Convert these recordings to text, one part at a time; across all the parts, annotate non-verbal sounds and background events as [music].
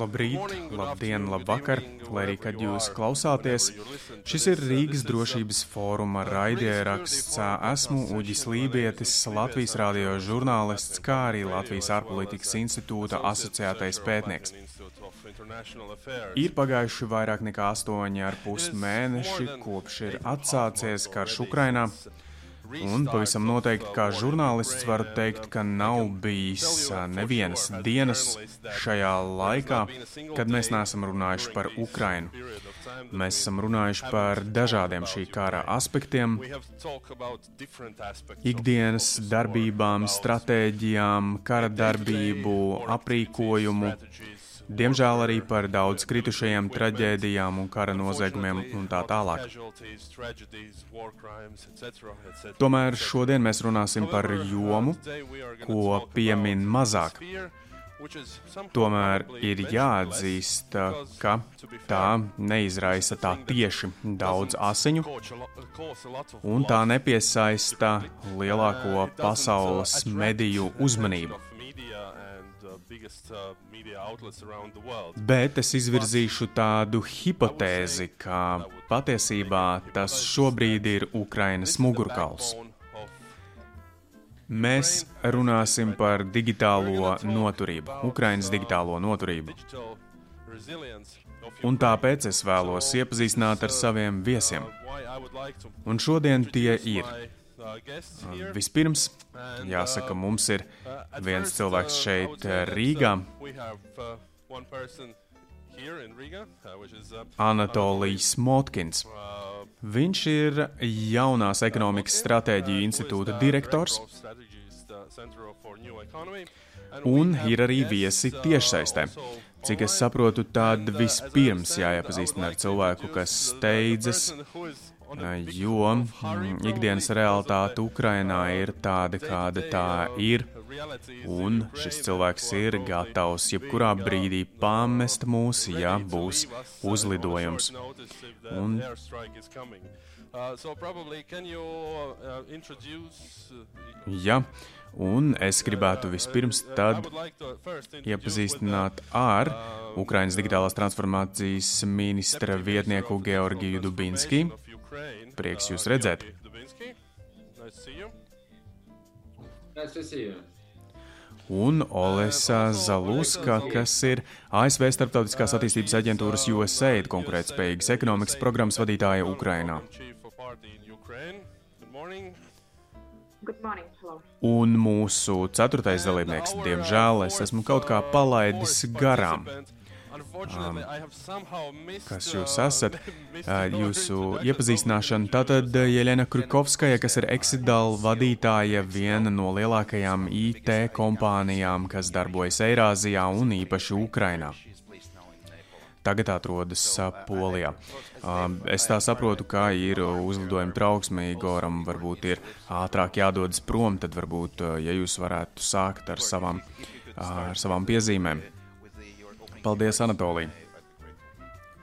Labrīt, labdien, labvakar, lai arī kad jūs klausāties. Šis ir Rīgas drošības fóruma raidieraksts. Esmu Uģis Lībietis, Latvijas radio žurnālists, kā arī Latvijas ārpolitikas institūta asociētais pētnieks. Ir pagājuši vairāk nekā astoņi ar pus mēneši, kopš ir atsācies karš Ukrainā. Un pavisam noteikti, kā žurnālists, varu teikt, ka nav bijis nevienas dienas šajā laikā, kad mēs neesam runājuši par Ukrainu. Mēs esam runājuši par dažādiem šī kara aspektiem, ikdienas darbībām, stratēģijām, kara darbību, aprīkojumu, Diemžēl arī par daudz kritušajiem, traģēdijām un kara noziegumiem un tā tālāk. Tomēr šodien mēs runāsim par jomu, ko piemin mazāk. Tomēr ir jāatzīst, ka tā neizraisa tā tieši daudz asiņu, un tā nepiesaista lielāko pasaules mediju uzmanību. Uh, Bet es izvirzīšu tādu hipotēzi, ka patiesībā tas šobrīd ir Ukrainas mugurkauls. Mēs runāsim par digitālo noturību, Ukrainas digitālo noturību. Un tāpēc es vēlos iepazīstināt ar saviem viesiem. Un šodien tie ir Vispirms, jāsaka, mums ir viens cilvēks šeit Rīgā. Anatolijs Motkins. Viņš ir jaunās ekonomikas stratēģiju institūta direktors un ir arī viesi tiešsaistē. Cik es saprotu, tad vispirms jāiepazīstina ar cilvēku, kas steidzas jo mm, ikdienas realitāte Ukrainā ir tāda, kāda tā ir. Un šis cilvēks ir gatavs jebkurā brīdī pamest mūs, ja būs uzlidojums. Un Ja, un es gribētu vispirms tad iepazīstināt ar Ukrainas digitālās transformācijas ministra vietnieku Georgiju Dubinski. Prieks jūs redzēt! Un Olesa Zaluska, kas ir ASV Startautiskās attīstības aģentūras USAID konkurētspējīgas ekonomikas programmas vadītāja Ukrainā. Un mūsu ceturtais dalībnieks, diemžēl, es esmu kaut kā palaidis garām. Um, kas jūs esat, [laughs] jūsu iepazīstināšana. Tātad Jelena Krukovskaja, kas ir Exidal vadītāja, viena no lielākajām IT kompānijām, kas darbojas Eirāzijā un īpaši Ukrainā. Tagad atrodas Polijā. Es tā saprotu, ka ir uzlidojuma trauksme Igoram, varbūt ir ātrāk jādodas prom, tad varbūt, ja jūs varētu sākt ar savām, ar savām piezīmēm. Paldies, Anatolija!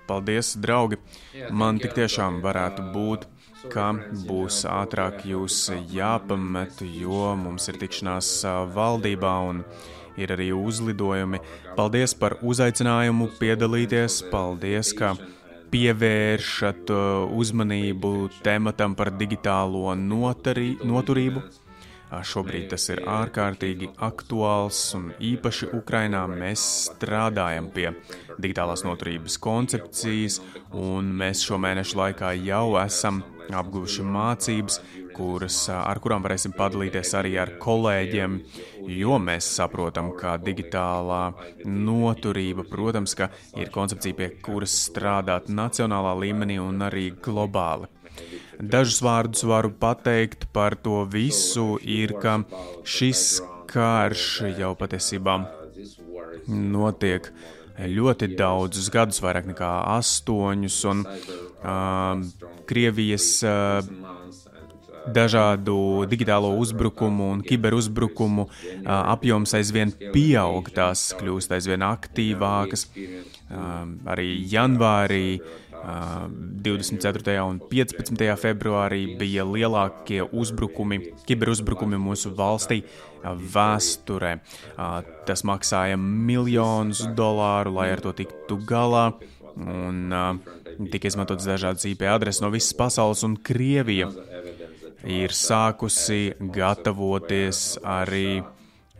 Paldies, draugi! Man tik tiešām varētu būt, ka būs ātrāk jūs jāpamet, jo mums ir tikšanās valdībā un ir arī uzlidojumi. Paldies par uzaicinājumu piedalīties, paldies, ka pievēršat uzmanību tematam par digitālo notari, noturību. Šobrīd tas ir ārkārtīgi aktuāls un īpaši Ukrainā mēs strādājam pie digitālās noturības koncepcijas, un mēs šo mēnešu laikā jau esam apguvuši mācības, kuras, ar kurām varēsim padalīties arī ar kolēģiem, jo mēs saprotam, ka digitālā noturība, protams, ka ir koncepcija, pie kuras strādāt nacionālā līmenī un arī globāli. Dažus vārdus varu pateikt par to visu, ir, ka šis karš jau patiesībā notiek ļoti daudzus gadus, vairāk nekā astoņus, un uh, Krievijas uh, dažādu digitālo uzbrukumu un kiberuzbrukumu apjoms aizvien pieaug, tās kļūst aizvien aktīvākas. Arī janvārī 24. un 15. februārī bija lielākie uzbrukumi, kiberuzbrukumi mūsu valstī vēsturē. Tas maksāja miljonus dolāru, lai ar to tiktu galā. Un tika izmantotas dažādas IP adreses no visas pasaules, un Krievija ir sākusi gatavoties arī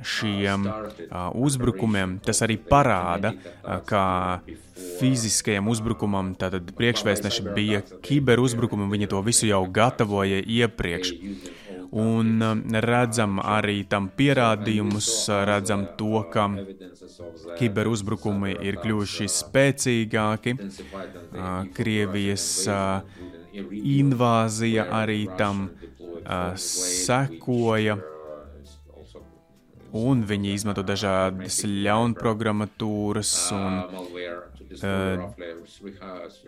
šiem uh, uzbrukumiem. Tas arī parāda, uh, ka fiziskajam uzbrukumam tātad priekšvēstneši bija kiberuzbrukumi, viņi to visu jau gatavoja iepriekš. Un redzam arī tam pierādījumus, redzam to, ka kiberuzbrukumi ir kļuvuši spēcīgāki. Krievijas invāzija arī tam sekoja un viņi izmanto dažādas ļaunprogrammatūras un uh,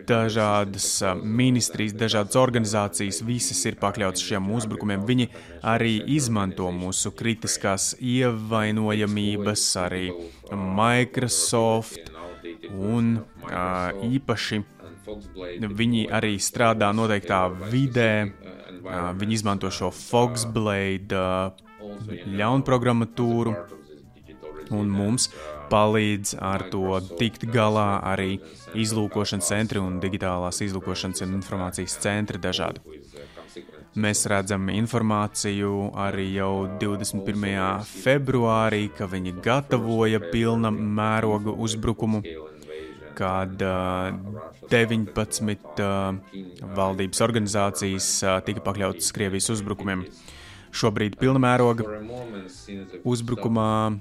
dažādas uh, ministrijas, dažādas organizācijas, visas ir pakļautas šiem uzbrukumiem. Viņi arī izmanto mūsu kritiskās ievainojamības, arī Microsoft un uh, īpaši viņi arī strādā noteiktā vidē, uh, viņi izmanto šo Foxblade uh, ļaunprogrammatūru, un mums palīdz ar to tikt galā arī izlūkošanas centri un digitālās izlūkošanas un informācijas centri dažādi. Mēs redzam informāciju arī jau 21. februārī, ka viņi gatavoja pilna mēroga uzbrukumu, kad uh, 19 uh, valdības organizācijas uh, tika pakļautas Krievijas uzbrukumiem. Uh, Šobrīd pilnmēroga uzbrukumā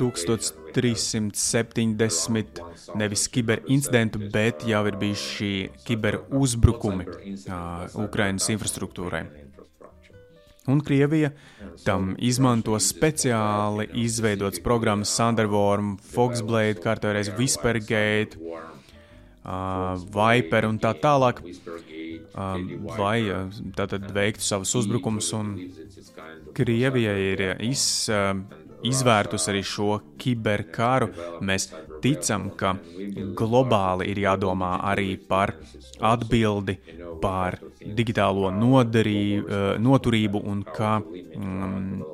1370 nevis kiberincidentu, bet jau ir bijuši kiberuzbrukumi uh, Ukrainas infrastruktūrai. Un Krievija tam izmanto speciāli izveidotas programmas Thunderworm, Foxblade, kā reiz Whispergate, Viper un tā tālāk, lai tātad veiktu savus uzbrukumus un Krievija ir iz, izvērtus arī šo kiberkaru. Mēs ticam, ka globāli ir jādomā arī par atbildi par digitālo nodarī, noturību un kā mm,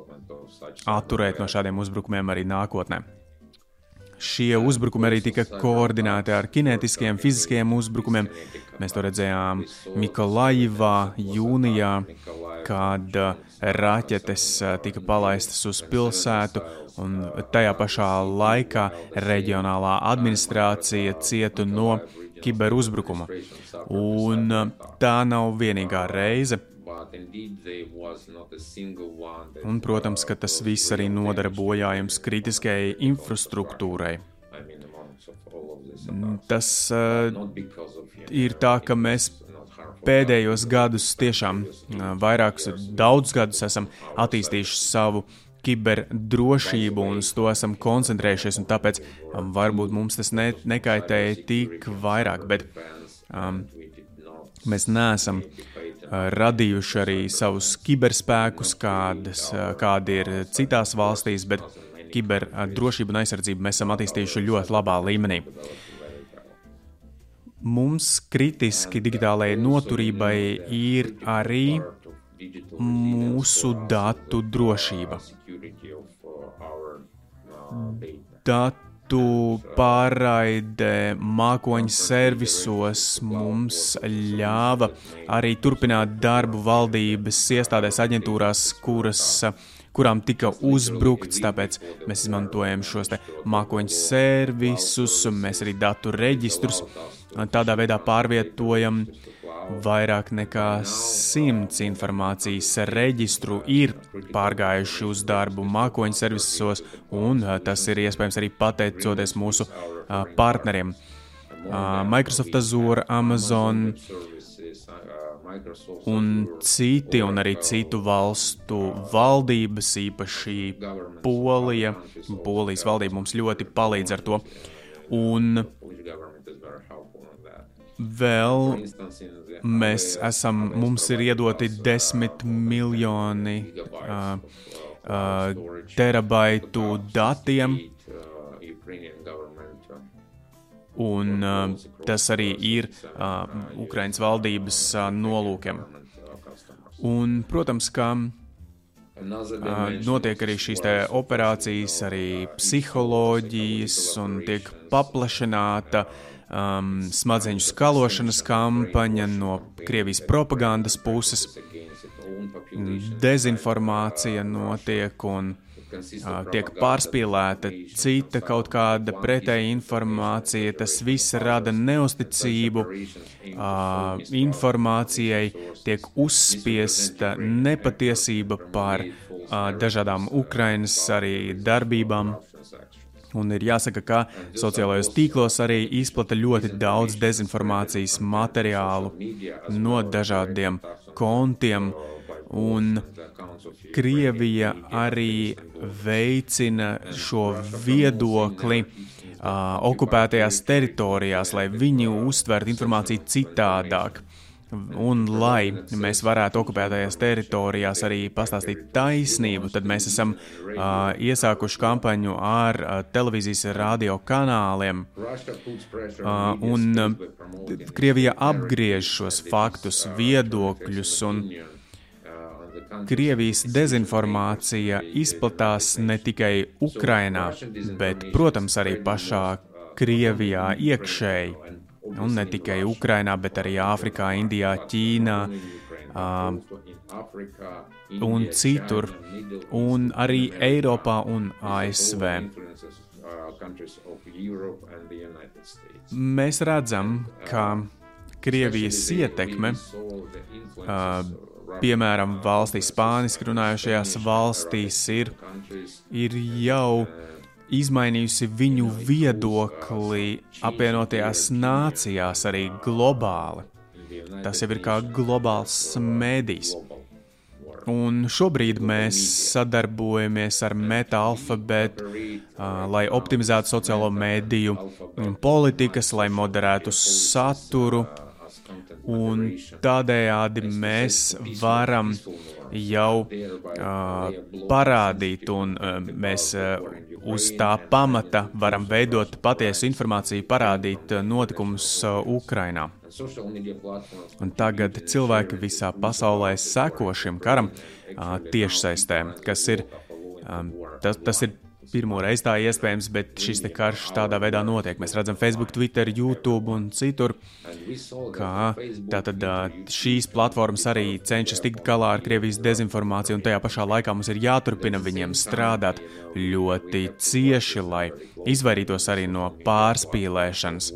atturēt no šādiem uzbrukumiem arī nākotnē. Šie uzbrukumi arī tika koordinēti ar kinētiskiem, fiziskiem uzbrukumiem. Mēs to redzējām Mikolājivā jūnijā, kad uh, raķetes uh, tika palaistas uz pilsētu, un tajā pašā laikā reģionālā administrācija cieta no kiberuzbrukuma. Un uh, tā nav vienīgā reize, Un, protams, ka tas viss arī nodara bojājums kritiskajai infrastruktūrai. Tas uh, ir tā, ka mēs pēdējos gadus, tiešām uh, vairākus, daudzus gadus esam attīstījuši savu kiberdrošību un uz to esam koncentrējušies, un tāpēc um, varbūt mums tas ne, nekaitēja tik vairāk, bet um, mēs neesam radījuši arī savus kiberspēkus, kādas, kādi ir citās valstīs, bet kiberdrošību un aizsardzību mēs esam attīstījuši ļoti labā līmenī. Mums kritiski digitālajai noturībai ir arī mūsu datu drošība. Dat datu pārraide mākoņu servisos mums ļāva arī turpināt darbu valdības iestādēs, aģentūrās, kuras, kurām tika uzbrukts. Tāpēc mēs izmantojam šos mākoņu servisus, mēs arī datu reģistrus tādā veidā pārvietojam Vairāk nekā simts informācijas reģistru ir pārgājuši uz darbu mākoņu servisos, un tas ir iespējams arī pateicoties mūsu partneriem. Microsoft Azure, Amazon un citi, un arī citu valstu valdības, īpaši Polija. Polijas valdība mums ļoti palīdz ar to. Un Vēl mēs esam, mums ir iedoti desmit miljoni uh, uh, terabaitu datiem. Un uh, tas arī ir uh, Ukraiņas valdības uh, nolūkiem. Un, protams, ka Notiek arī šīs operācijas, arī psiholoģijas, un tiek paplašināta um, smadzeņu skalošanas kampaņa no Krievijas propagandas puses. Dezinformācija notiek un uh, tiek pārspīlēta cita kaut kāda pretēja informācija. Tas viss rada neusticību uh, informācijai, tiek uzspiesta nepatiesība par uh, dažādām Ukrainas arī darbībām. Un ir jāsaka, ka sociālajos tīklos arī izplata ļoti daudz dezinformācijas materiālu no dažādiem kontiem. Un Krievija arī veicina šo viedokli uh, okupētajās teritorijās, lai viņi uztvertu informāciju citādāk. Un, lai mēs varētu okupētajās teritorijās arī pastāstīt taisnību, tad mēs esam uh, iesākuši kampaņu ar uh, televīzijas radio kanāliem. Uh, un uh, Krievija apgriež šos faktus, viedokļus, un Krievijas dezinformācija izplatās ne tikai Ukrainā, bet, protams, arī pašā Krievijā iekšēji Un ne tikai Ukrainā, bet arī Āfrikā, Indijā, Ķīnā uh, un citur, un arī Eiropā un ASV. Mēs redzam, ka Krievijas ietekme, uh, piemēram, valstīs, spāniski runājošajās valstīs, ir, ir jau izmainījusi viņu viedokli apvienotajās nācijās arī globāli. Tas jau ir kā globāls mēdījis. Un šobrīd mēs sadarbojamies ar MetaAlphabet, uh, lai optimizētu sociālo mediju politikas, lai moderētu saturu. Un tādējādi mēs varam jau uh, parādīt, un uh, mēs uh, uz tā pamata varam veidot patiesu informāciju, parādīt notikumus Ukrainā. Un tagad cilvēki visā pasaulē seko šim karam tiešsaistē, kas ir, tas, tas ir pirmo reizi tā iespējams, bet šis karš tādā veidā notiek. Mēs redzam Facebook, Twitter, YouTube un citur, kā tātad šīs platformas arī cenšas tikt galā ar Krievijas dezinformāciju, un tajā pašā laikā mums ir jāturpina viņiem strādāt ļoti cieši, lai izvairītos arī no pārspīlēšanas.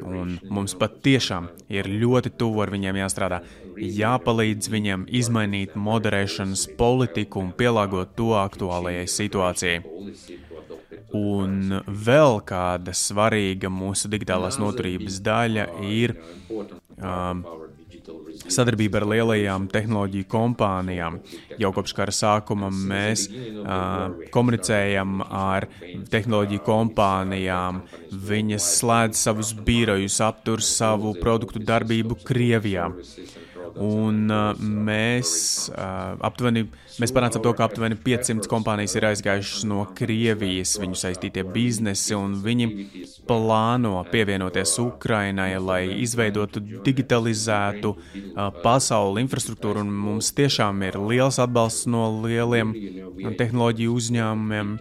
Un mums patiešām ir ļoti tuvu ar viņiem jāstrādā. Jāpalīdz viņiem izmainīt moderēšanas politiku un pielāgot to aktuālajai situācijai. Un vēl kāda svarīga mūsu digitālās noturības daļa ir um, sadarbība ar lielajām tehnoloģiju kompānijām. Jau kopš kara sākuma mēs uh, komunicējam ar tehnoloģiju kompānijām. Viņas slēdz savus birojus, aptur savu produktu darbību Krievijā. Un uh, mēs, uh, aptuveni, mēs panācām to, ka aptuveni 500 kompānijas ir aizgājušas no Krievijas, viņu saistītie biznesi, un viņi plāno pievienoties Ukrainai, lai izveidotu digitalizētu uh, pasauli infrastruktūru. Un mums tiešām ir liels atbalsts no lieliem tehnoloģiju uzņēmumiem,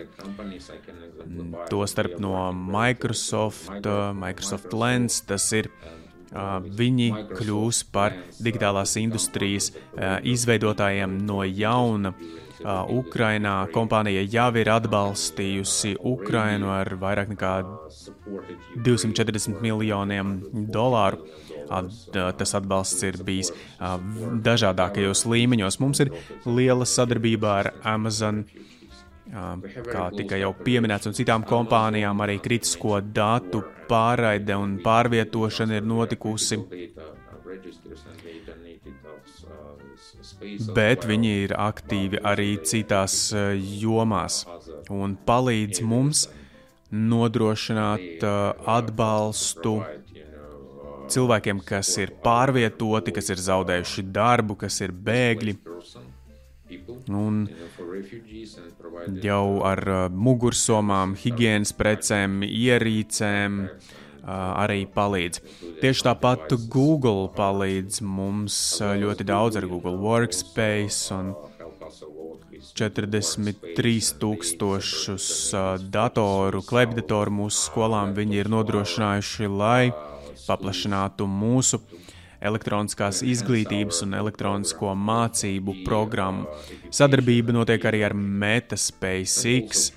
tostarp no Microsoft, Microsoft Lens. Tas ir viņi kļūs par digitālās industrijas izveidotājiem no jauna. Ukrainā kompānija jau ir atbalstījusi Ukrainu ar vairāk nekā 240 miljoniem dolāru. Tas atbalsts ir bijis dažādākajos līmeņos. Mums ir liela sadarbība ar Amazon, kā tika jau pieminēts, un citām kompānijām arī kritisko datu pārraide un pārvietošana ir notikusi. Bet viņi ir aktīvi arī citās eh, jomās un palīdz mums nodrošināt eh, atbalstu cilvēkiem, kas ir pārvietoti, kas ir zaudējuši darbu, kas ir bēgļi. Un jau ar uh, mugursomām, higiēnas precēm, ierīcēm, arī palīdz. Tieši tāpat Google palīdz mums ļoti daudz ar Google Workspace un 43,000 datoru, klēpjdatoru mūsu skolām viņi ir nodrošinājuši, lai paplašinātu mūsu elektroniskās izglītības un elektronisko mācību programmu. Sadarbība notiek arī ar Meta SpaceX.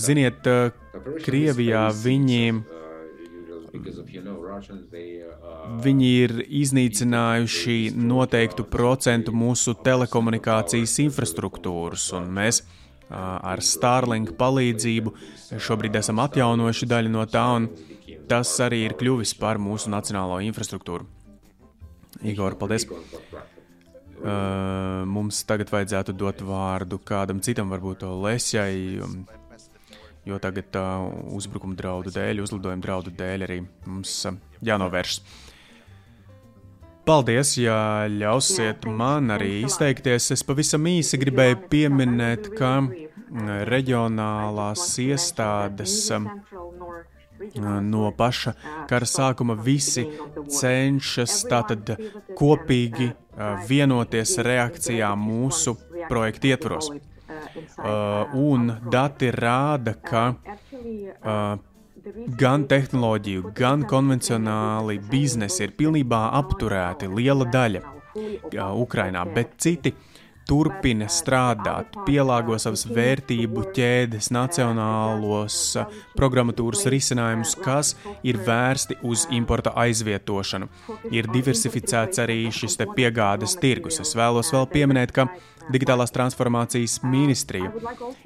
Ziniet, Krievijā viņiem Viņi ir iznīcinājuši noteiktu procentu mūsu telekomunikācijas infrastruktūras, un mēs ar Starlink palīdzību šobrīd esam atjaunojuši daļu no tā, un tas arī ir kļuvis par mūsu nacionālo infrastruktūru. Igor, paldies! Uh, mums tagad vajadzētu dot vārdu kādam citam, varbūt Lesjai, jo tagad uh, uzbrukuma draudu dēļ, uzlidojuma draudu dēļ arī mums uh, jānovērš. Paldies, ja ļausiet man arī izteikties. Es pavisam īsi gribēju pieminēt, ka reģionālās iestādes no paša kara sākuma visi cenšas tātad kopīgi vienoties reakcijā mūsu projektu ietvaros. Un dati rāda, ka gan tehnoloģiju, gan konvencionāli biznesi ir pilnībā apturēti, liela daļa Ukrainā, bet citi turpina strādāt, pielāgo savas vērtību ķēdes, nacionālos programmatūras risinājumus, kas ir vērsti uz importa aizvietošanu. Ir diversificēts arī šis piegādes tirgus. Es vēlos vēl pieminēt, ka Digitālās transformācijas ministrija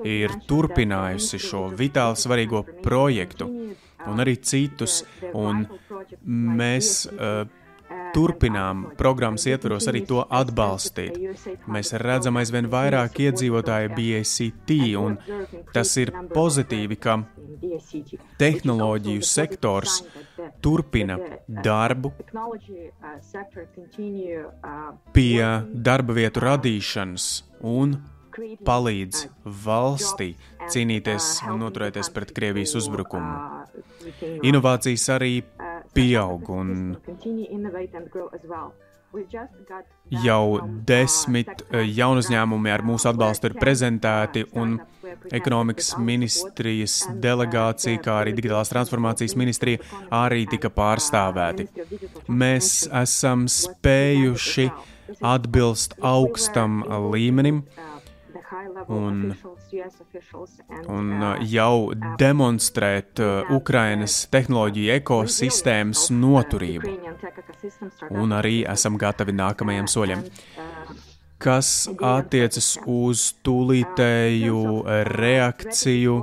ir turpinājusi šo vitāli svarīgo projektu un arī citus, un mēs uh, turpinām programmas ietvaros arī to atbalstīt. Mēs redzam aizvien vairāk iedzīvotāju BACT, un tas ir pozitīvi, ka tehnoloģiju sektors turpina darbu pie darba vietu radīšanas un palīdz valstī cīnīties un noturēties pret Krievijas uzbrukumu. Inovācijas arī pieaug un jau desmit eh, jaunu uzņēmumi ar mūsu atbalstu ir prezentēti un ekonomikas ministrijas delegācija, kā arī digitālās transformācijas ministrija arī tika pārstāvēti. Mēs esam spējuši atbilst augstam līmenim un, un uh, jau demonstrēt uh, Ukrainas tehnoloģiju ekosistēmas noturību. Un arī esam gatavi nākamajiem soļiem. Kas attiecas uz tūlītēju reakciju,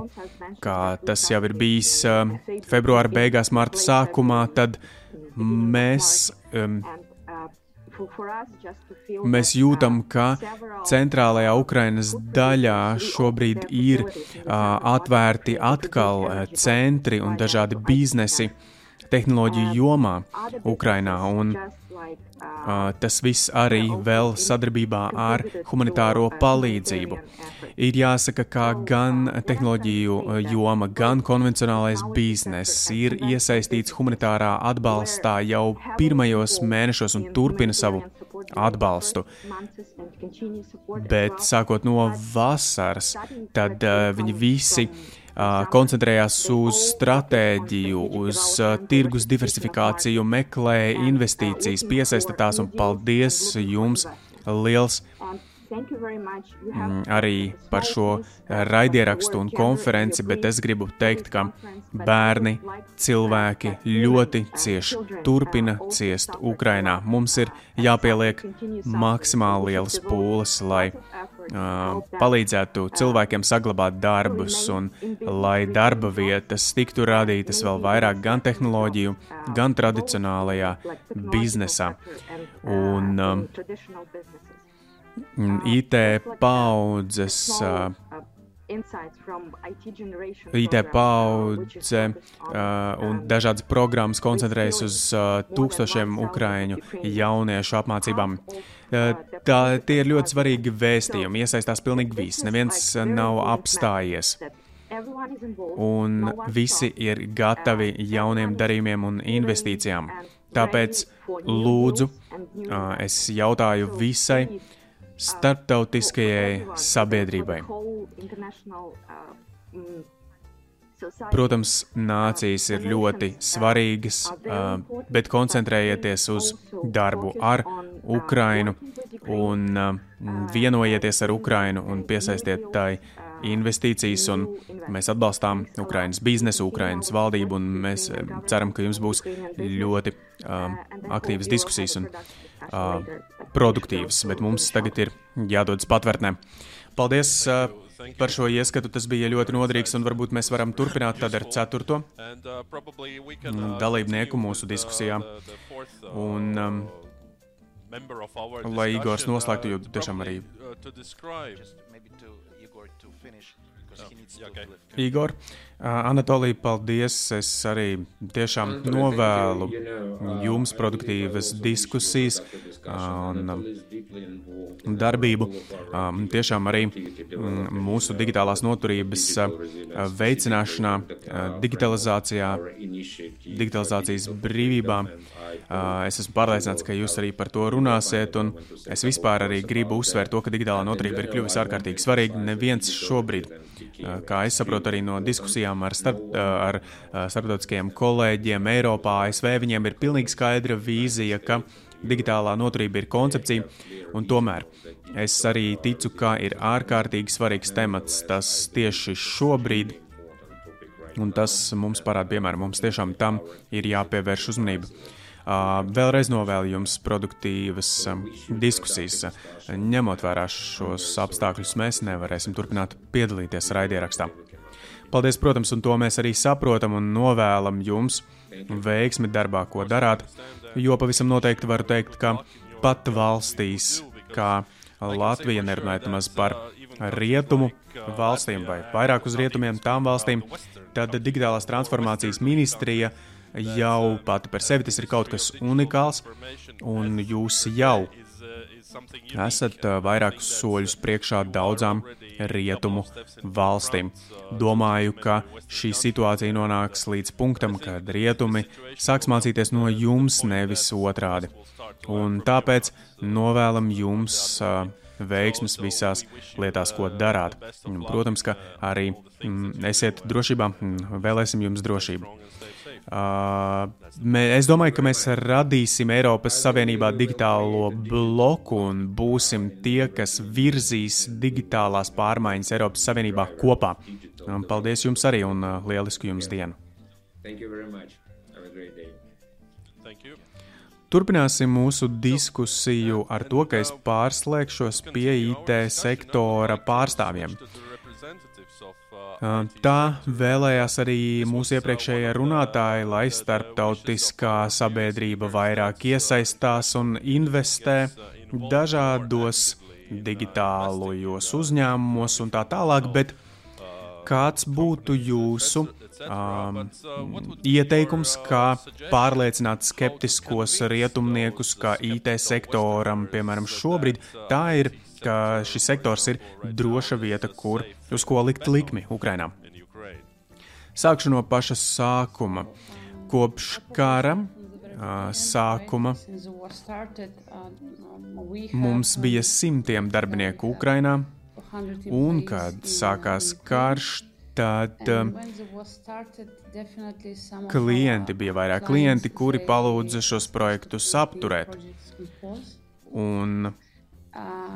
kā tas jau ir bijis uh, februāra beigās, marta sākumā, tad mēs um, Mēs jūtam, ka centrālajā Ukrainas daļā šobrīd ir uh, atvērti atkal centri un dažādi biznesi tehnoloģiju jomā Ukrainā. Un, uh, tas viss arī vēl sadarbībā ar humanitāro palīdzību. Ir jāsaka, ka gan tehnoloģiju joma, gan konvencionālais bizness ir iesaistīts humanitārā atbalstā jau pirmajos mēnešos un turpina savu atbalstu. Bet sākot no vasaras, tad uh, viņi visi uh, koncentrējās uz stratēģiju, uz tirgus diversifikāciju, meklēja investīcijas, piesaista tās un paldies jums liels! Mm, arī par šo eh, raidierakstu un konferenci, bet es gribu teikt, ka bērni, cilvēki ļoti cieši turpina ciest Ukrainā. Mums ir jāpieliek maksimāli lielas pūles, lai uh, palīdzētu cilvēkiem saglabāt darbus un lai darba vietas tiktu radītas vēl vairāk gan tehnoloģiju, gan tradicionālajā biznesā. Un, um, Mm, IT paudzes. Uh, IT paudze uh, un dažādas programmas koncentrējas uz uh, tūkstošiem ukraiņu jauniešu apmācībām. Uh, tā, tie ir ļoti svarīgi vēstījumi, iesaistās pilnīgi viss, neviens nav apstājies. un visi ir gatavi jauniem darījumiem un investīcijām. Tāpēc lūdzu, es jautāju visai starptautiskajai sabiedrībai. Protams, nācijas ir ļoti svarīgas, bet koncentrējieties uz darbu ar Ukrainu un vienojieties ar Ukrainu un piesaistiet tai investīcijas, un mēs atbalstām Ukraiņas biznesu, Ukraiņas valdību, un mēs ceram, ka jums būs ļoti um, aktīvas diskusijas un uh, produktīvas, bet mums tagad ir jādodas patvērtnē. Paldies! Uh, par šo ieskatu. Tas bija ļoti noderīgs, un varbūt mēs varam turpināt tad ar ceturto dalībnieku mūsu diskusijā. Un, um, lai Igors noslēgtu, jo tiešām arī finish because oh. he okay. Igor, Anatolija, paldies. Es arī tiešām novēlu jums produktīvas diskusijas un darbību. Tiešām arī mūsu digitālās noturības veicināšanā, digitalizācijā, digitalizācijas brīvībā. Es esmu pārliecināts, ka jūs arī par to runāsiet, un es vispār arī gribu uzsvērt to, ka digitālā noturība ir kļuvusi ārkārtīgi svarīga. Neviens šobrīd Kā es saprotu arī no diskusijām ar, starp, ar starptautiskajiem kolēģiem Eiropā, ASV, viņiem ir pilnīgi skaidra vīzija, ka digitālā noturība ir koncepcija, un tomēr es arī ticu, ka ir ārkārtīgi svarīgs temats tas tieši šobrīd, un tas mums parāda, piemēram, mums tiešām tam ir jāpievērš uzmanība. Vēlreiz novēlu jums produktīvas diskusijas. Ņemot vērā šos apstākļus, mēs nevarēsim turpināt piedalīties raidierakstā. Paldies, protams, un to mēs arī saprotam un novēlam jums. Veiksmi darbā, ko darāt, jo pavisam noteikti varu teikt, ka pat valstīs, kā Latvija, nerunājot maz par rietumu valstīm vai vairāk uz rietumiem, tām valstīm, tad digitālās transformācijas ministrija jau pati par sevi tas ir kaut kas unikāls, un jūs jau esat vairākus soļus priekšā daudzām rietumu valstīm. Domāju, ka šī situācija nonāks līdz punktam, kad rietumi sāks mācīties no jums, nevis otrādi. Un tāpēc novēlam jums veiksmes visās lietās, ko darāt. Protams, ka arī mm, esiet drošībā, mm, vēlēsim jums drošību. Uh, es domāju, ka mēs radīsim Eiropas Savienībā digitālo bloku un būsim tie, kas virzīs digitālās pārmaiņas Eiropas Savienībā kopā. Paldies jums arī un uh, lielisku jums dienu! Turpināsim mūsu diskusiju ar to, ka es pārslēgšos pie IT sektora pārstāvjiem. Tā vēlējās arī mūsu iepriekšējie runātāji, lai starptautiskā sabiedrība vairāk iesaistās un investē dažādos digitālajos uzņēmumos un tā tālāk, bet kāds būtu jūsu um, ieteikums, kā pārliecināt skeptiskos rietumniekus, ka IT sektoram, piemēram, šobrīd tā ir ka šis sektors ir droša vieta, kur uz ko likt likmi Ukrainā. Sākšu no paša sākuma. Kopš kara sākuma mums bija simtiem darbinieku Ukrainā, un kad sākās karš, tad klienti bija vairāk klienti, kuri palūdza šos projektus apturēt. Un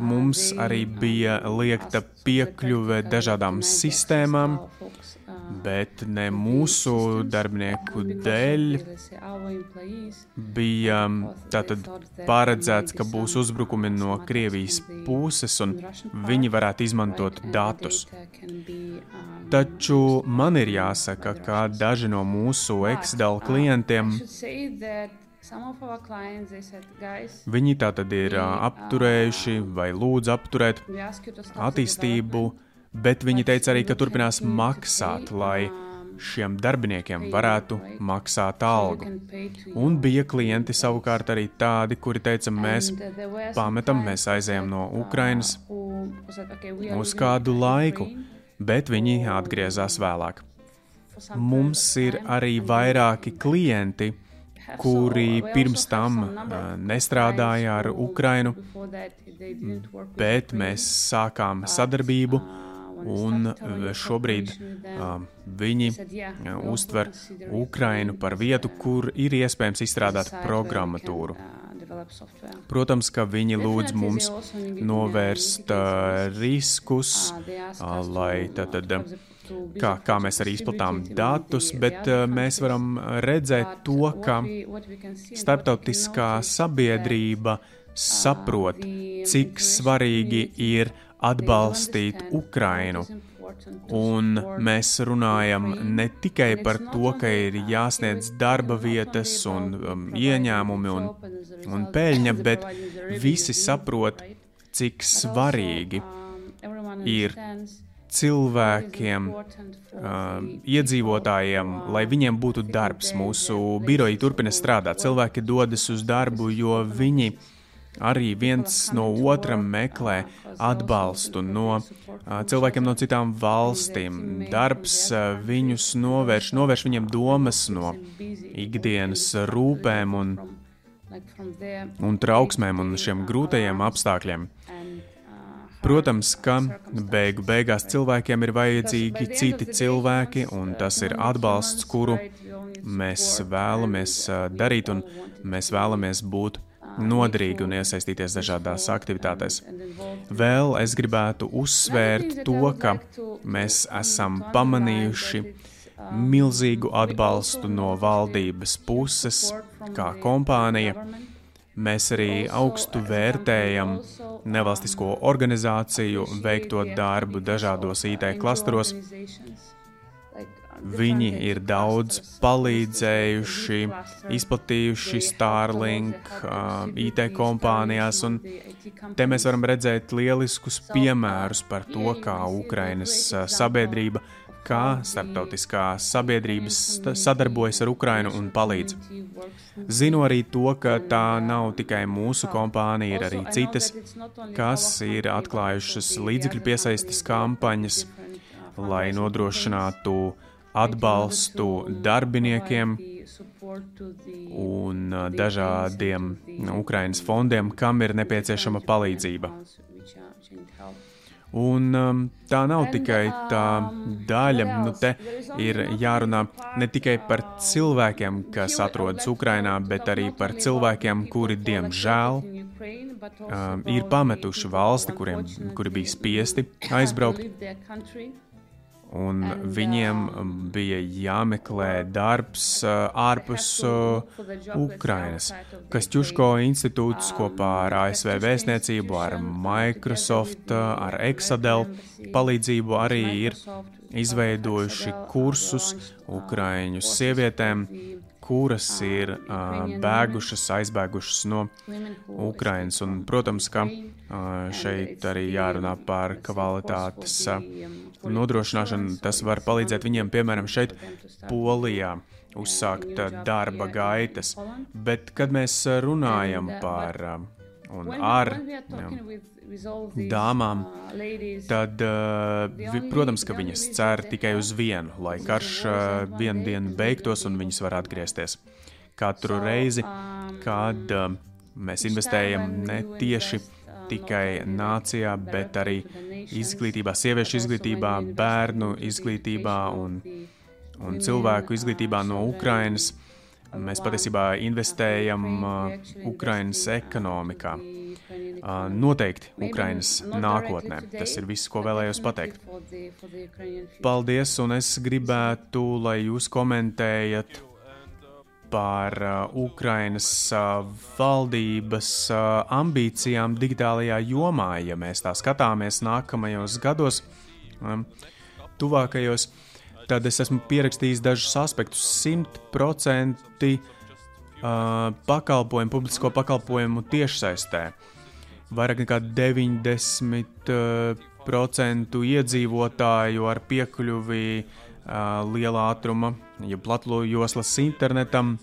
Mums arī bija liekta piekļuve dažādām sistēmām, bet ne mūsu darbinieku dēļ bija tātad paredzēts, ka būs uzbrukumi no Krievijas puses un viņi varētu izmantot datus. Taču man ir jāsaka, ka daži no mūsu Excel klientiem Viņi tā tad ir apturējuši vai lūdz apturēt attīstību, bet viņi teica arī, ka turpinās maksāt, lai šiem darbiniekiem varētu maksāt algu. Un bija klienti savukārt arī tādi, kuri teica, mēs pametam, mēs aizējām no Ukrainas uz kādu laiku. bet viņi atgriezās vēlāk. Mums ir arī vairāki klienti, kuri pirms tam nestrādāja ar Ukrainu, bet mēs sākām sadarbību un šobrīd um, viņi uztver Ukrainu par vietu, kur ir iespējams izstrādāt programmatūru. Protams, ka viņi lūdz mums novērst uh, riskus, uh, lai tad, tad kā, kā mēs arī izplatām datus, bet mēs varam redzēt to, ka starptautiskā sabiedrība saprot, cik svarīgi ir atbalstīt Ukrainu. Un mēs runājam ne tikai par to, ka ir jāsniedz darba vietas un um, ieņēmumi un, un peļņa, bet visi saprot, cik svarīgi ir cilvēkiem, uh, iedzīvotājiem, lai viņiem būtu darbs. Mūsu biroji turpina strādāt. Cilvēki dodas uz darbu, jo viņi arī viens no otra meklē atbalstu no cilvēkiem no citām valstīm. Darbs viņus novērš, novērš viņiem domas no ikdienas rūpēm un, un trauksmēm un šiem grūtajiem apstākļiem. Protams, ka beigu beigās cilvēkiem ir vajadzīgi citi cilvēki, un tas ir atbalsts, kuru mēs vēlamies darīt, un mēs vēlamies būt noderīgi un iesaistīties dažādās aktivitātēs. Vēl es gribētu uzsvērt to, ka mēs esam pamanījuši milzīgu atbalstu no valdības puses, kā kompānija. Mēs arī augstu vērtējam nevalstisko organizāciju veikto darbu dažādos IT klasteros, Viņi ir daudz palīdzējuši, izplatījuši Starlink, IT kompānijās, un te mēs varam redzēt lieliskus piemērus par to, kā Ukrainas sabiedrība, kā starptautiskā sabiedrības sadarbojas ar Ukrainu un palīdz. Zinu arī to, ka tā nav tikai mūsu kompānija, ir arī citas, kas ir atklājušas līdzekļu piesaistes kampaņas, lai nodrošinātu atbalstu darbiniekiem un uh, dažādiem Ukraiņas fondiem, kam ir nepieciešama palīdzība. Un um, tā nav tikai tā daļa, nu te ir jārunā ne tikai par cilvēkiem, kas atrodas Ukrainā, bet arī par cilvēkiem, kuri, diemžēl, um, ir pametuši valsti, kuriem, kuri bija spiesti [coughs] aizbraukt un viņiem um, bija jāmeklē darbs uh, ārpus uh, Ukrainas. Kastjuško institūts kopā ar ASV vēstniecību, ar Microsoft, uh, ar Exadel palīdzību arī ir izveidojuši kursus Ukraiņu sievietēm, kuras ir uh, bēgušas, aizbēgušas no Ukrainas. Un, protams, ka uh, šeit arī jārunā par kvalitātes uh, nodrošināšanu. Tas var palīdzēt viņiem, piemēram, šeit, Polijā, uzsākt darba gaitas. Bet, kad mēs runājam par un ar dāmām, tad, protams, ka viņas cer tikai uz vienu, lai karš vienu dienu beigtos un viņas var atgriezties. Katru reizi, kad mēs investējam ne tieši tikai nācijā, bet arī izglītībā, sieviešu izglītībā, bērnu izglītībā un, un cilvēku izglītībā no Ukrainas. Mēs patiesībā investējam uh, Ukrainas ekonomikā. Uh, noteikti Ukrainas nākotnē. Tas ir viss, ko vēlējos pateikt. Paldies, un es gribētu, lai jūs komentējat par uh, Ukrainas valdības ambīcijām digitālajā jomā, ja mēs tā skatāmies nākamajos gados, um, tuvākajos, tad es esmu pierakstījis dažus aspektus. 100% uh, pakalpojumu, publisko pakalpojumu tiešsaistē. Vairāk nekā 90% uh, iedzīvotāju ar piekļuvi liela ātruma, ja platjoslas internetam,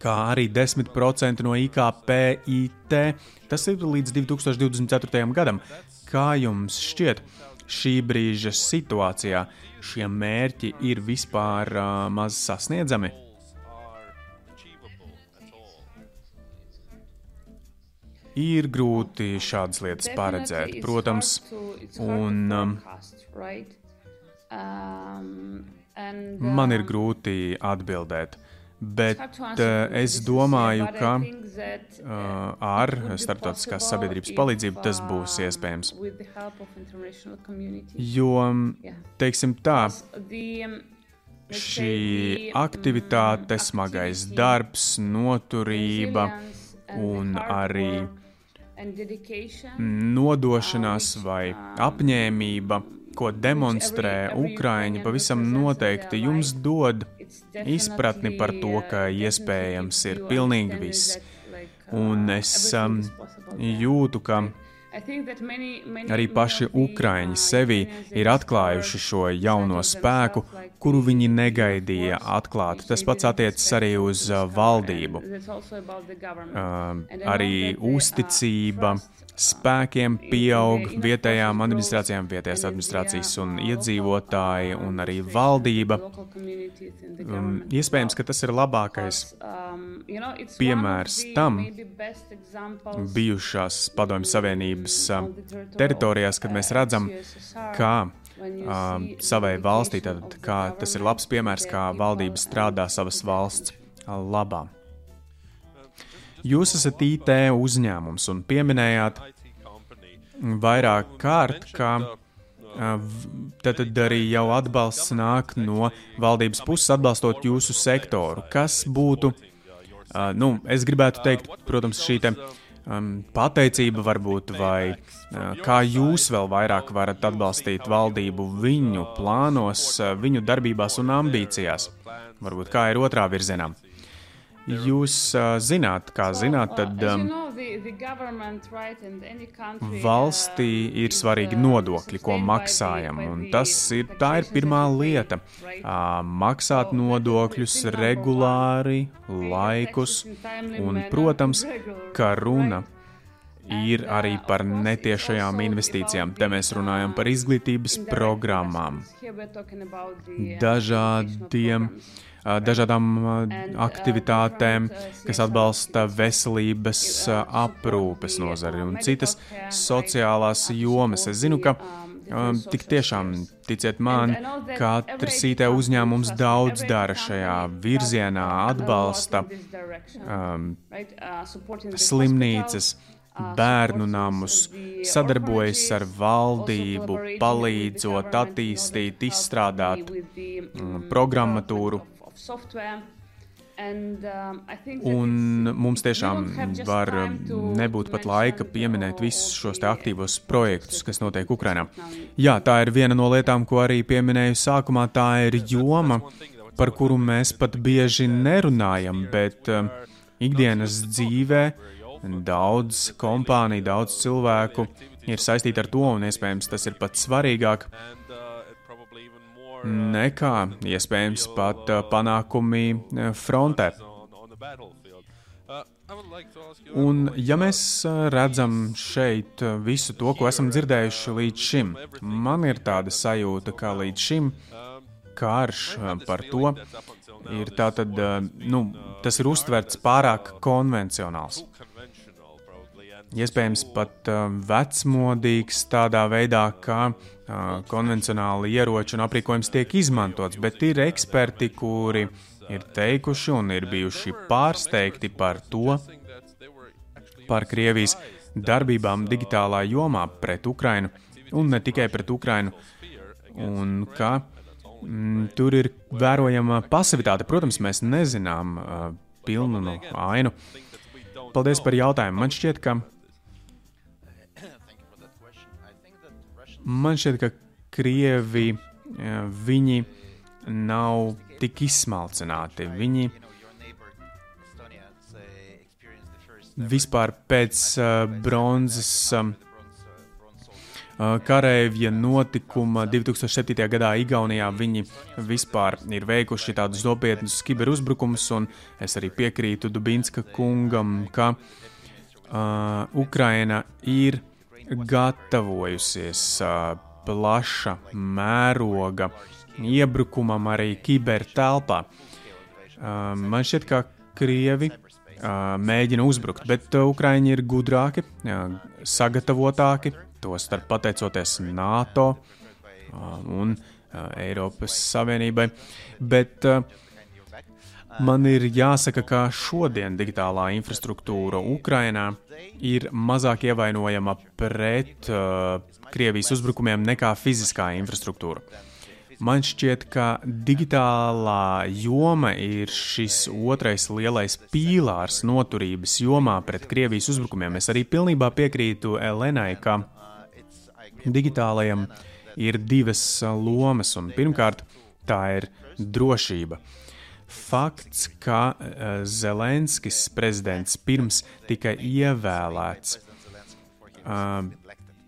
kā arī 10% no IKP IT. Tas ir līdz 2024. gadam. Kā jums šķiet? Šī brīža situācijā šie mērķi ir vispār uh, maz sasniedzami? Ir grūti šādas lietas paredzēt, protams, un um, man ir grūti atbildēt. Bet uh, es domāju, ka uh, ar starptautiskās sabiedrības palīdzību tas būs uh, iespējams. Jo, teiksim tā, um, šī aktivitāte, smagais darbs, noturība un arī nodošanās vai apņēmība, ko demonstrē Ukraiņi, pavisam noteikti jums dod izpratni par to, ka iespējams ir pilnīgi viss. Un es um, jūtu, ka Arī paši Ukrāņi sevī ir atklājuši šo jauno spēku, kuru viņi negaidīja atklāt. Tas pats attiecas arī uz uh, valdību. Uh, arī uzticība spēkiem pieaug vietējām administrācijām, vietējās administrācijas un iedzīvotāji un arī valdība. Um, iespējams, ka tas ir labākais piemērs tam bijušās Padomju Savienības teritorijās, kad mēs redzam, kā savai valstī, tad kā tas ir labs piemērs, kā valdība strādā savas valsts labā. Jūs esat IT uzņēmums un pieminējāt vairāk kārt, ka tad, tad arī jau atbalsts nāk no valdības puses, atbalstot jūsu sektoru. Kas būtu, nu, es gribētu teikt, protams, šī te, um, pateicība varbūt, vai uh, kā jūs vēl vairāk varat atbalstīt valdību viņu plānos, uh, viņu darbībās un ambīcijās? Varbūt kā ir otrā virzienā. Jūs uh, zināt, kā zināt, tad um, valstī ir svarīgi nodokļi, ko maksājam. Un tas ir, tā ir pirmā lieta. Uh, maksāt nodokļus regulāri, laikus, un, protams, ka runa ir arī par netiešajām investīcijām. Te mēs runājam par izglītības programmām, dažādiem dažādām aktivitātēm, kas atbalsta veselības aprūpes nozari un citas sociālās jomas. Es zinu, ka um, tik tiešām, ticiet man, katrs IT uzņēmums daudz dara šajā virzienā, atbalsta um, slimnīcas bērnu namus, sadarbojas ar valdību, palīdzot attīstīt, izstrādāt programmatūru Um, Un mums tiešām var nebūt pat laika pieminēt visus šos aktīvos projektus, kas notiek Ukrajinā. Jā, tā ir viena no lietām, ko arī pieminēju sākumā. Tā ir joma, par kuru mēs pat bieži nerunājam, bet um, ikdienas dzīvē daudz kompāniju, daudz cilvēku ir saistīti ar to, un iespējams tas ir pats svarīgāk nekā iespējams pat uh, panākumi uh, frontē. Un, ja mēs uh, redzam šeit visu to, ko esam dzirdējuši līdz šim, man ir tāda sajūta, ka līdz šim karš par to ir tātad, nu, tas ir uztverts pārāk konvencionāls. Iespējams, pat vecmodīgs tādā veidā, ka konvencionāli ieroči un aprīkojums tiek izmantots, bet ir eksperti, kuri ir teikuši un ir bijuši pārsteigti par to, par Krievijas darbībām digitālā jomā pret Ukrainu un ne tikai pret Ukrainu, un ka mm, tur ir vērojama pasivitāte. Protams, mēs nezinām uh, pilnu no ainu. Paldies par jautājumu. Man šķiet, ka Man šķiet, ka krievi viņi nav tik izsmalcināti. Viņi vispār pēc bronzas karavīja notikuma 2007. gadā Igaunijā viņi vispār ir veikuši tādus nopietnus kiberuzbrukumus, un es arī piekrītu Dubinska kungam, ka uh, Ukraina ir gatavojusies plaša mēroga iebrukumam arī kibertelpā. Man šķiet, ka Krievi mēģina uzbrukt, bet Ukraiņi ir gudrāki, sagatavotāki, tostarp pateicoties NATO un Eiropas Savienībai. Bet man ir jāsaka, ka šodien digitālā infrastruktūra Ukrainā ir mazāk ievainojama pret uh, Krievijas uzbrukumiem nekā fiziskā infrastruktūra. Man šķiet, ka digitālā joma ir šis otrais lielais pīlārs noturības jomā pret Krievijas uzbrukumiem. Es arī pilnībā piekrītu Elenai, ka digitālajam ir divas lomas, un pirmkārt, tā ir drošība. Fakts, ka uh, Zelenskis prezidents pirms tika ievēlēts, uh,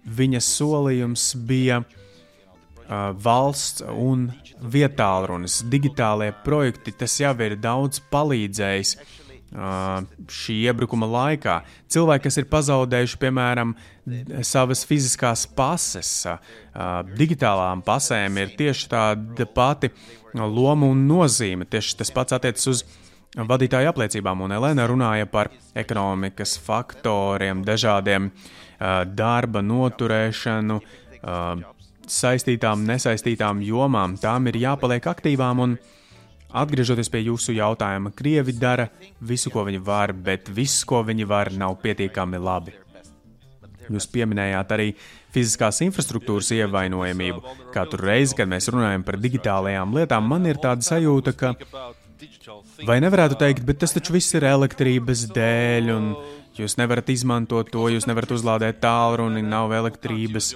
viņa solījums bija uh, valsts un vietālrunis, digitālie projekti, tas jau ir daudz palīdzējis šī iebrukuma laikā. Cilvēki, kas ir pazaudējuši, piemēram, savas fiziskās pases, digitālām pasēm, ir tieši tāda pati loma un nozīme. Tieši tas pats attiecas uz vadītāju apliecībām, un Elena runāja par ekonomikas faktoriem, dažādiem darba noturēšanu, saistītām, nesaistītām jomām, tām ir jāpaliek aktīvām. Un, atgriežoties pie jūsu jautājuma, Krievi dara visu, ko viņi var, bet viss, ko viņi var, nav pietiekami labi. Jūs pieminējāt arī fiziskās infrastruktūras ievainojamību. Katru reizi, kad mēs runājam par digitālajām lietām, man ir tāda sajūta, ka vai nevarētu teikt, bet tas taču viss ir elektrības dēļ, un jūs nevarat izmantot to, jūs nevarat uzlādēt tālruni, nav elektrības.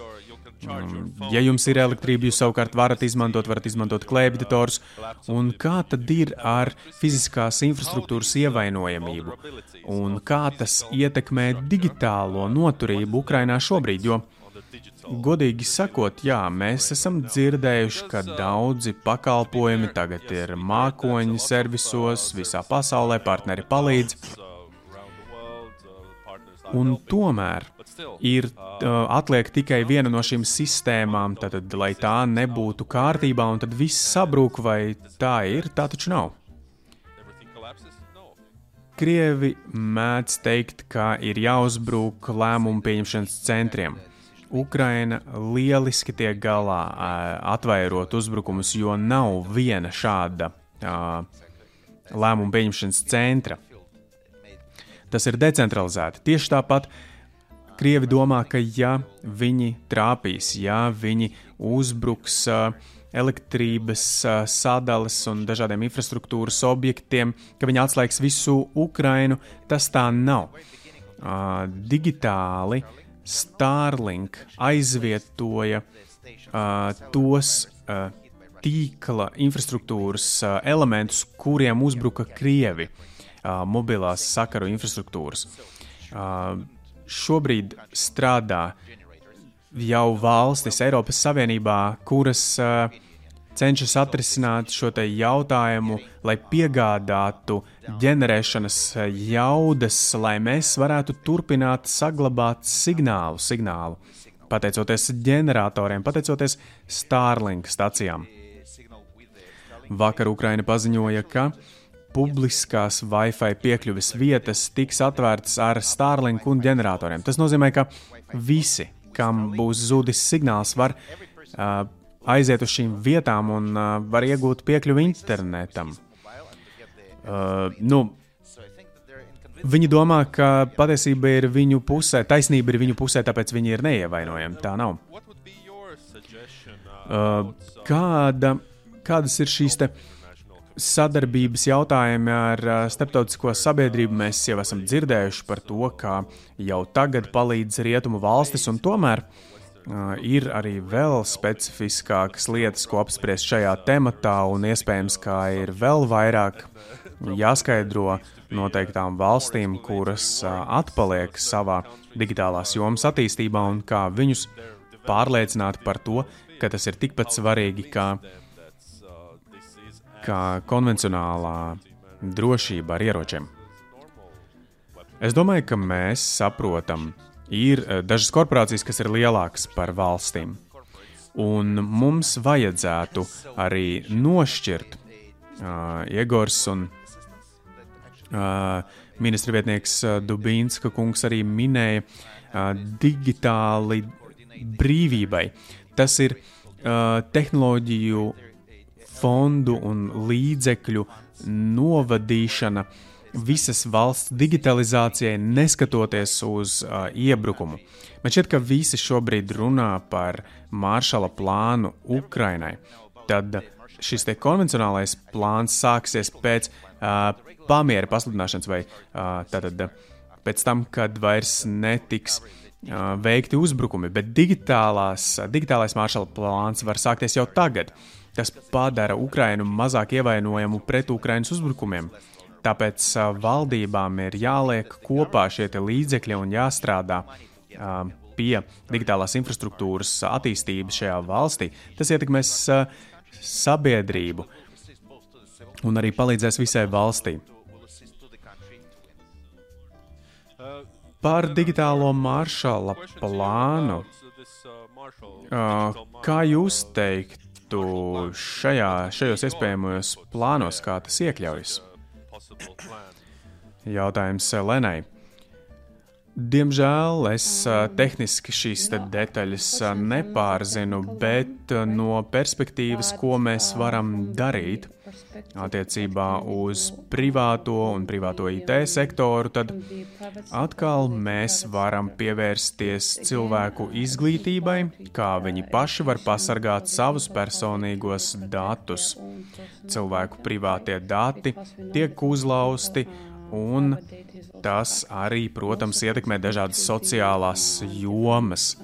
Ja jums ir elektrība, jūs savukārt varat izmantot, varat izmantot klēpjdators. Un kā tad ir ar fiziskās infrastruktūras ievainojamību? Un kā tas ietekmē digitālo noturību Ukrainā šobrīd? Jo, godīgi sakot, jā, mēs esam dzirdējuši, ka daudzi pakalpojumi tagad ir mākoņu servisos, visā pasaulē partneri palīdz. Un tomēr ir uh, atliek tikai viena no šīm sistēmām, tad, lai tā nebūtu kārtībā, un tad viss sabrūk, vai tā ir, tā taču nav. Krievi mēdz teikt, ka ir jāuzbruk lēmumu pieņemšanas centriem. Ukraina lieliski tiek galā atvairot uzbrukumus, jo nav viena šāda lēmumu pieņemšanas centra. Tas ir decentralizēti. Tieši tāpat Krievi domā, ka ja viņi trāpīs, ja viņi uzbruks elektrības sadales un dažādiem infrastruktūras objektiem, ka viņi atslēgs visu Ukrainu, tas tā nav. Digitāli Starlink aizvietoja tos tīkla infrastruktūras elementus, kuriem uzbruka Krievi mobilās sakaru infrastruktūras šobrīd strādā jau valstis Eiropas Savienībā, kuras uh, cenšas atrisināt šo jautājumu, lai piegādātu ģenerēšanas jaudas, lai mēs varētu turpināt saglabāt signālu, signālu pateicoties ģeneratoriem, pateicoties Starlink stacijām. Vakar Ukraina paziņoja, ka publiskās Wi-Fi piekļuves vietas tiks atvērtas ar Starlink un ģeneratoriem. Tas nozīmē, ka visi, kam būs zudis signāls, var uh, aiziet uz šīm vietām un uh, var iegūt piekļuvi internetam. Uh, nu, Viņi domā, ka patiesība ir viņu pusē, taisnība ir viņu pusē, tāpēc viņi ir neievainojami. Tā nav. Uh, kāda, kādas ir šīs te, uh, sadarbības jautājumi ar starptautisko sabiedrību. Mēs jau esam dzirdējuši par to, ka jau tagad palīdz rietumu valstis, un tomēr uh, ir arī vēl specifiskākas lietas, ko apspriest šajā tematā, un iespējams, ka ir vēl vairāk jāskaidro noteiktām valstīm, kuras uh, atpaliek savā digitālās jomas attīstībā, un kā viņus pārliecināt par to, ka tas ir tikpat svarīgi kā kā konvencionālā drošība ar ieročiem. Es domāju, ka mēs saprotam, ir eh, dažas korporācijas, kas ir lielākas par valstīm. Un mums vajadzētu arī nošķirt uh, Iegors un uh, ministra vietnieks Dubīnska kungs arī minēja uh, digitāli brīvībai. Tas ir uh, tehnoloģiju fondu un līdzekļu novadīšana visas valsts digitalizācijai, neskatoties uz uh, iebrukumu. Man šķiet, ka visi šobrīd runā par Māršala plānu Ukrainai. Tad šis konvencionālais plāns sāksies pēc uh, pamiera pasludināšanas vai uh, tātad, pēc tam, kad vairs netiks uh, veikti uzbrukumi, bet digitālās, digitālais Māršala plāns var sākties jau tagad. Tas padara Ukrainu mazāk ievainojamu pret Ukrainas uzbrukumiem. Tāpēc uh, valdībām ir jāliek kopā šie līdzekļi un jāstrādā uh, pie digitālās infrastruktūras attīstības šajā valstī. Tas ietekmēs uh, sabiedrību un arī palīdzēs visai valstī. Par digitālo maršala plānu. Kā jūs teiktu šajā, šajos iespējamajos plānos, kā tas iekļaujas? Jautājums Lenai. Diemžēl es tehniski šīs te detaļas nepārzinu, bet no perspektīvas, ko mēs varam darīt attiecībā uz privāto un privāto IT sektoru, tad atkal mēs varam pievērsties cilvēku izglītībai, kā viņi paši var pasargāt savus personīgos datus. Cilvēku privātie dati tiek uzlausti un tas arī, protams, ietekmē dažādas sociālās jomas,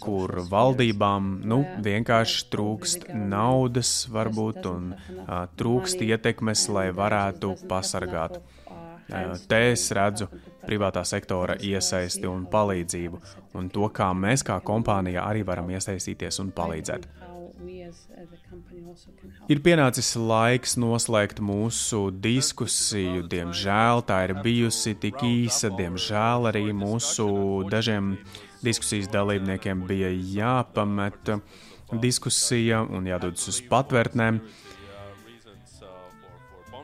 kur valdībām nu, vienkārši trūkst naudas, varbūt, un uh, trūkst ietekmes, lai varētu pasargāt. Uh, te es redzu privātā sektora iesaisti un palīdzību, un to, kā mēs kā kompānija arī varam iesaistīties un palīdzēt. Ir pienācis laiks noslēgt mūsu diskusiju. Diemžēl tā ir bijusi tik īsa, diemžēl arī mūsu dažiem diskusijas dalībniekiem bija jāpamet diskusija un jādodas uz patvērtnēm.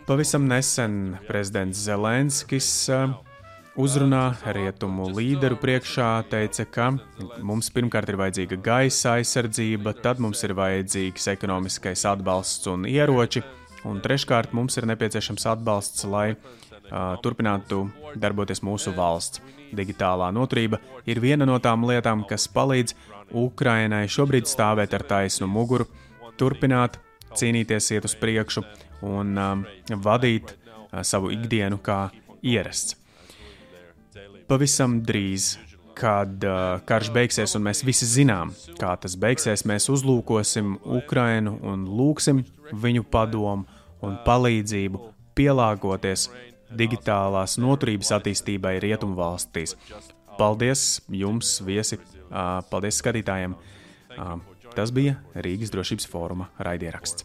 Pavisam nesen prezidents Zelenskis uzrunā rietumu līderu priekšā teica, ka mums pirmkārt ir vajadzīga gaisa aizsardzība, tad mums ir vajadzīgs ekonomiskais atbalsts un ieroči, un treškārt mums ir nepieciešams atbalsts, lai uh, turpinātu darboties mūsu valsts. Digitālā noturība ir viena no tām lietām, kas palīdz Ukrainai šobrīd stāvēt ar taisnu muguru, turpināt cīnīties, iet uz priekšu un um, vadīt uh, savu ikdienu kā ierasts pavisam drīz, kad uh, karš beigsies, un mēs visi zinām, kā tas beigsies, mēs uzlūkosim Ukrainu un lūgsim viņu padomu un palīdzību pielāgoties digitālās noturības attīstībai rietumu valstīs. Paldies jums, viesi! Uh, paldies skatītājiem! Uh, tas bija Rīgas drošības fóruma raidieraksts.